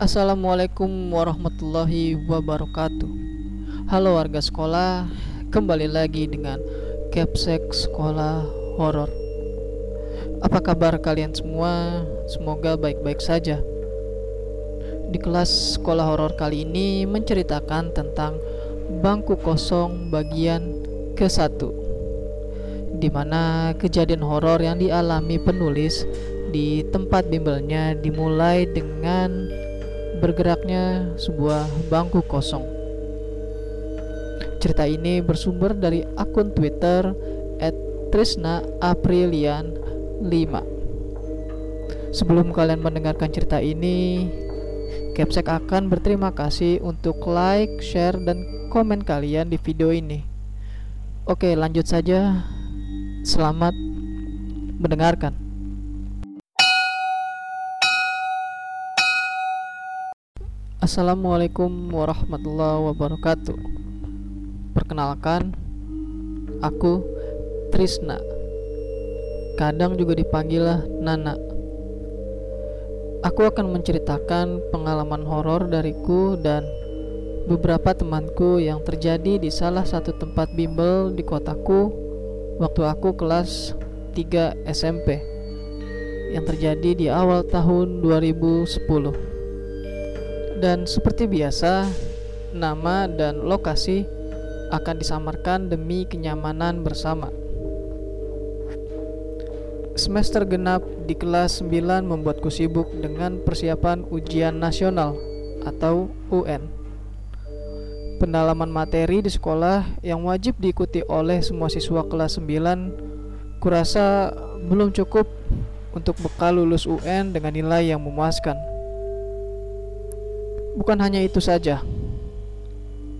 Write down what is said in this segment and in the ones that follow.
Assalamualaikum warahmatullahi wabarakatuh. Halo warga sekolah Kembali lagi dengan Capsek Sekolah Horor. Apa kabar kalian semua? Semoga baik-baik saja. Di kelas sekolah horor kali ini menceritakan tentang Bangku kosong bagian ke-1 di mana kejadian horor yang dialami penulis di tempat bimbelnya dimulai dengan bergeraknya sebuah bangku kosong. Cerita ini bersumber dari akun Twitter @trisna_aprilian5. Sebelum kalian mendengarkan cerita ini, Capsek akan berterima kasih untuk like, share, dan komen kalian di video ini. Oke, lanjut saja. Selamat mendengarkan. Assalamualaikum warahmatullahi wabarakatuh. Perkenalkan, aku Trisna. Kadang juga dipanggil Nana. Aku akan menceritakan pengalaman horor dariku dan beberapa temanku yang terjadi di salah satu tempat bimbel di kotaku waktu aku kelas 3 SMP yang terjadi di awal tahun 2010. Dan seperti biasa, nama dan lokasi akan disamarkan demi kenyamanan bersama. Semester genap di kelas 9 membuatku sibuk dengan persiapan ujian nasional atau UN. Pendalaman materi di sekolah yang wajib diikuti oleh semua siswa kelas 9 kurasa belum cukup untuk bekal lulus UN dengan nilai yang memuaskan. Bukan hanya itu saja.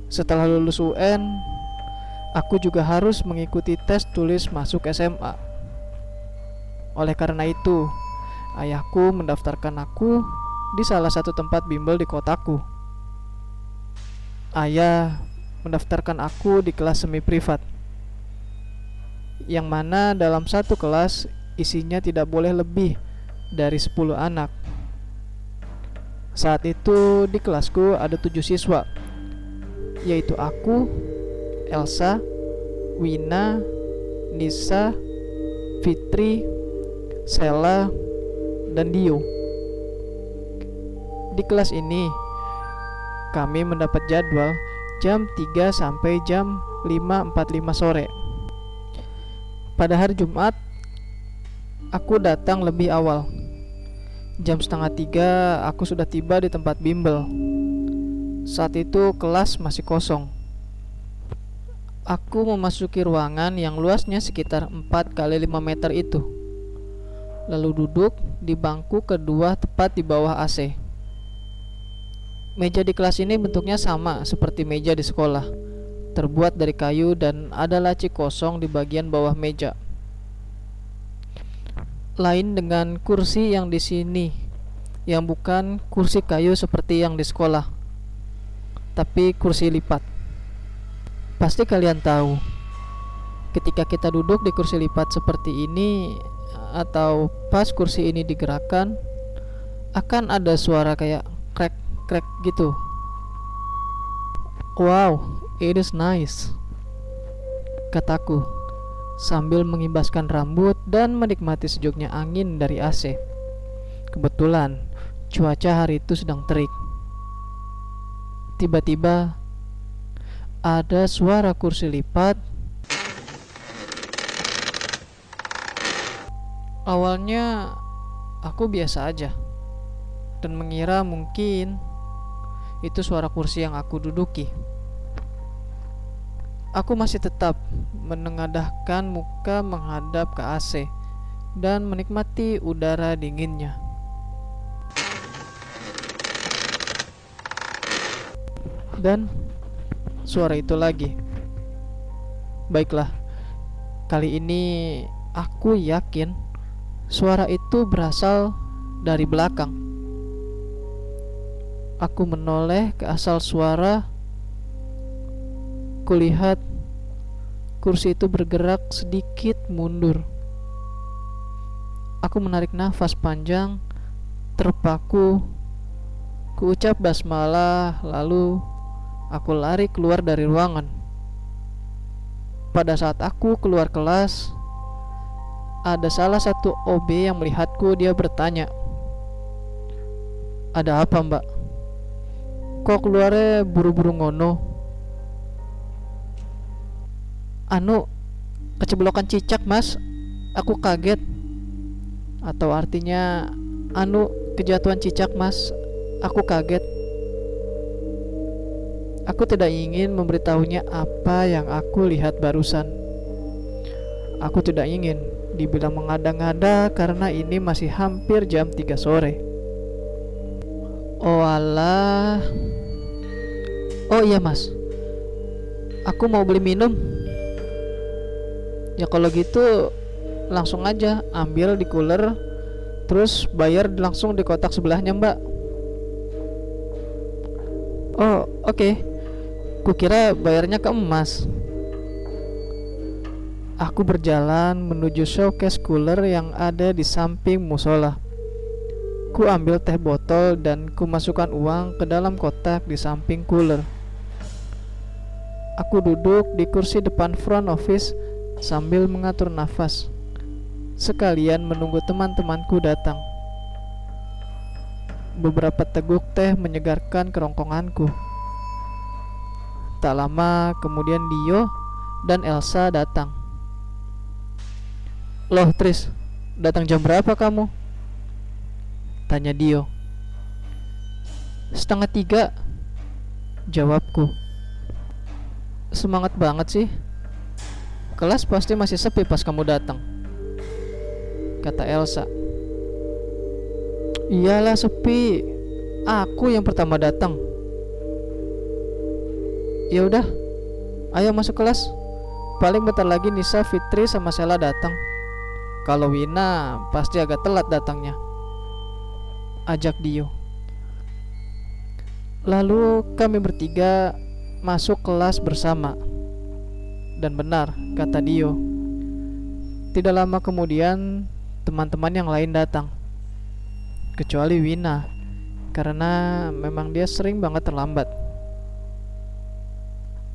Setelah lulus UN, aku juga harus mengikuti tes tulis masuk SMA. Oleh karena itu, ayahku mendaftarkan aku di salah satu tempat bimbel di kotaku. Ayah mendaftarkan aku di kelas semi privat. Yang mana dalam satu kelas isinya tidak boleh lebih dari 10 anak. Saat itu di kelasku ada tujuh siswa Yaitu aku, Elsa, Wina, Nisa, Fitri, Sela, dan Dio. Di kelas ini kami mendapat jadwal jam 3 sampai jam 5.45 sore. Pada hari Jumat Aku datang lebih awal Jam setengah tiga aku sudah tiba di tempat bimbel. Saat itu kelas masih kosong. Aku memasuki ruangan yang luasnya sekitar 4 kali 5 meter itu. Lalu duduk di bangku kedua tepat di bawah AC Meja di kelas ini bentuknya sama seperti meja di sekolah. Terbuat dari kayu dan ada laci kosong di bagian bawah meja lain dengan kursi yang di sini yang bukan kursi kayu seperti yang di sekolah tapi kursi lipat. Pasti kalian tahu ketika kita duduk di kursi lipat seperti ini atau pas kursi ini digerakkan akan ada suara kayak crack crack gitu. Wow it is nice kataku sambil mengimbaskan rambut dan menikmati sejuknya angin dari AC. Kebetulan cuaca hari itu sedang terik. Tiba-tiba ada suara kursi lipat. Awalnya aku biasa aja dan mengira mungkin itu suara kursi yang aku duduki. Aku masih tetap menengadahkan muka menghadap ke AC dan menikmati udara dinginnya. Dan suara itu lagi. Baiklah, kali ini aku yakin suara itu berasal dari belakang. Aku menoleh ke asal suara Kulihat kursi itu bergerak sedikit mundur. Aku menarik nafas panjang, terpaku. Kuucap basmalah lalu aku lari keluar dari ruangan. Pada saat aku keluar kelas, ada salah satu OB yang melihatku dia bertanya, "Ada apa, Mbak? Kok keluarnya buru-buru ngono?" Anu, keceblokan cicak, Mas. Aku kaget. Atau artinya, anu kejatuhan cicak, Mas. Aku kaget. Aku tidak ingin memberitahunya apa yang aku lihat barusan. Aku tidak ingin dibilang mengada-ngada karena ini masih hampir jam 3 sore. Oh alah. Oh iya mas Aku mau beli minum Ya kalau gitu Langsung aja ambil di cooler Terus bayar langsung di kotak sebelahnya mbak Oh, oke. Okay. Kukira bayarnya ke emas. Aku berjalan menuju showcase cooler yang ada di samping musola. Ku ambil teh botol dan ku masukkan uang ke dalam kotak di samping cooler. Aku duduk di kursi depan front office sambil mengatur nafas. Sekalian menunggu teman-temanku datang. Beberapa teguk teh menyegarkan kerongkonganku. Tak lama kemudian Dio dan Elsa datang. Loh Tris, datang jam berapa kamu? Tanya Dio. Setengah tiga, jawabku. Semangat banget sih. Kelas pasti masih sepi pas kamu datang. Kata Elsa. Iyalah sepi. Aku yang pertama datang. Ya udah, ayo masuk kelas. Paling bentar lagi Nisa, Fitri sama Sela datang. Kalau Wina pasti agak telat datangnya. Ajak Dio. Lalu kami bertiga masuk kelas bersama. Dan benar, kata Dio. Tidak lama kemudian, teman-teman yang lain datang kecuali Wina karena memang dia sering banget terlambat.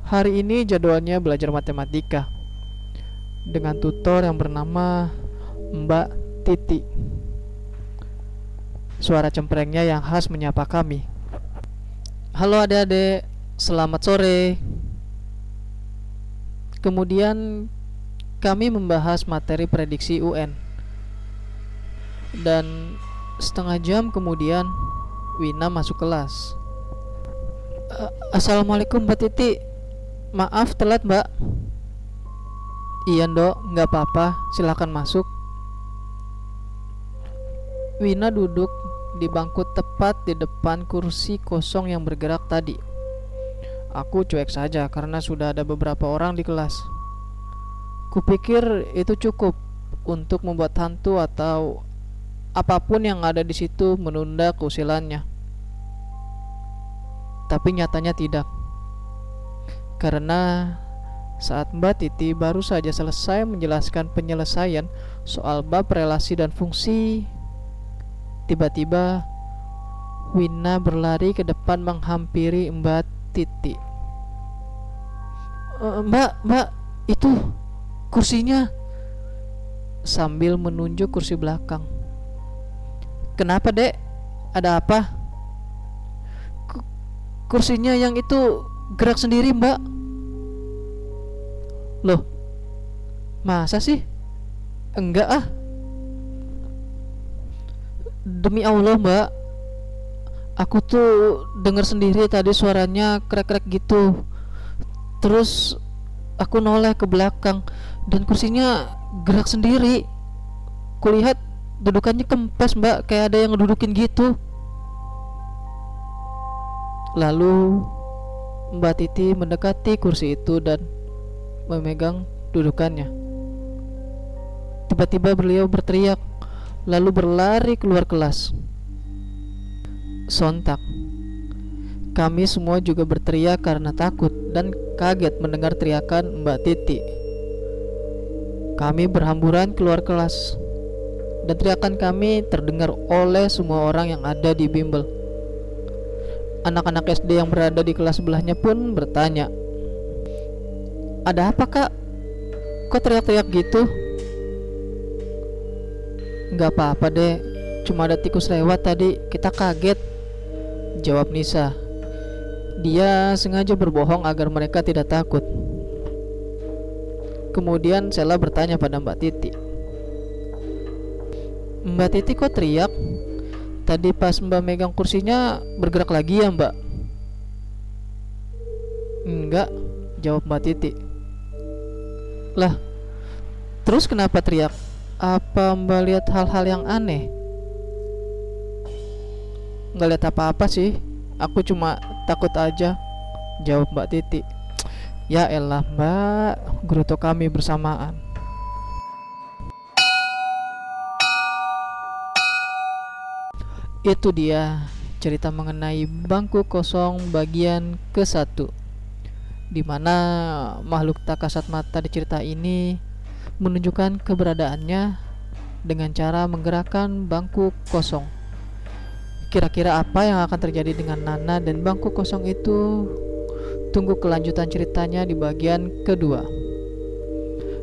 Hari ini jadwalnya belajar matematika dengan tutor yang bernama Mbak Titi. Suara cemprengnya yang khas menyapa kami. Halo adik-adik, selamat sore. Kemudian kami membahas materi prediksi UN. Dan Setengah jam kemudian Wina masuk kelas. Assalamualaikum Mbak Titi. Maaf telat mbak. Iya dok nggak apa-apa. Silahkan masuk. Wina duduk di bangku tepat di depan kursi kosong yang bergerak tadi Aku cuek saja karena sudah ada beberapa orang di kelas Kupikir itu cukup untuk membuat hantu atau apa pun yang ada di situ menunda keusilannya. Tapi nyatanya tidak. Karena saat Mbak Titi baru saja selesai menjelaskan penyelesaian soal bab relasi dan fungsi, tiba-tiba Wina berlari ke depan menghampiri Mbak Titi. E, mbak, Mbak, itu kursinya sambil menunjuk kursi belakang. Kenapa dek? Ada apa? Kursinya yang itu gerak sendiri mbak Loh Masa sih? Enggak ah Demi Allah mbak Aku tuh dengar sendiri tadi suaranya krek-krek gitu Terus aku noleh ke belakang Dan kursinya gerak sendiri. Kulihat dudukannya kempes mbak kayak ada yang ngedudukin gitu. Lalu mbak Titi mendekati kursi itu dan memegang dudukannya. Tiba-tiba beliau berteriak lalu berlari keluar kelas. Sontak. Kami semua juga berteriak karena takut dan kaget mendengar teriakan Mbak Titi. Kami berhamburan keluar kelas dan teriakan kami terdengar oleh semua orang yang ada di bimbel. Anak-anak SD yang berada di kelas sebelahnya pun bertanya, "Ada apa, Kak? Kok teriak-teriak gitu?" "Gak apa-apa, Dek. Cuma ada tikus lewat tadi, kita kaget." Jawab Nisa. Dia sengaja berbohong agar mereka tidak takut. Kemudian Sela bertanya pada Mbak Titi. Mbak Titi kok teriak? Tadi pas Mbak megang kursinya bergerak lagi ya Mbak? Enggak, jawab Mbak Titi. Lah, terus kenapa teriak? Apa Mbak lihat hal-hal yang aneh? Nggak lihat apa-apa sih, aku cuma takut aja, jawab Mbak Titi. Ya elah mbak, gerutu kami bersamaan. Itu dia cerita mengenai bangku kosong bagian ke-1 di mana makhluk tak kasat mata di cerita ini menunjukkan keberadaannya dengan cara menggerakkan bangku kosong. Kira-kira apa yang akan terjadi dengan Nana dan bangku kosong itu Tunggu kelanjutan ceritanya di bagian kedua.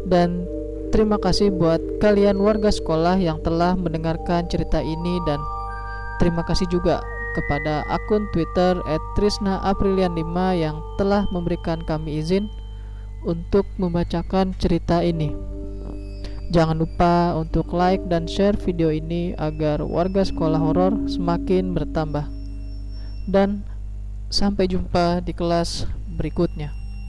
Dan terima kasih buat kalian warga sekolah yang telah mendengarkan cerita ini dan terima kasih juga kepada akun Twitter @trisna_aprilian5 yang telah memberikan kami izin untuk membacakan cerita ini. Jangan lupa untuk like dan share video ini agar warga sekolah horor semakin bertambah. Dan sampai jumpa di kelas berikutnya.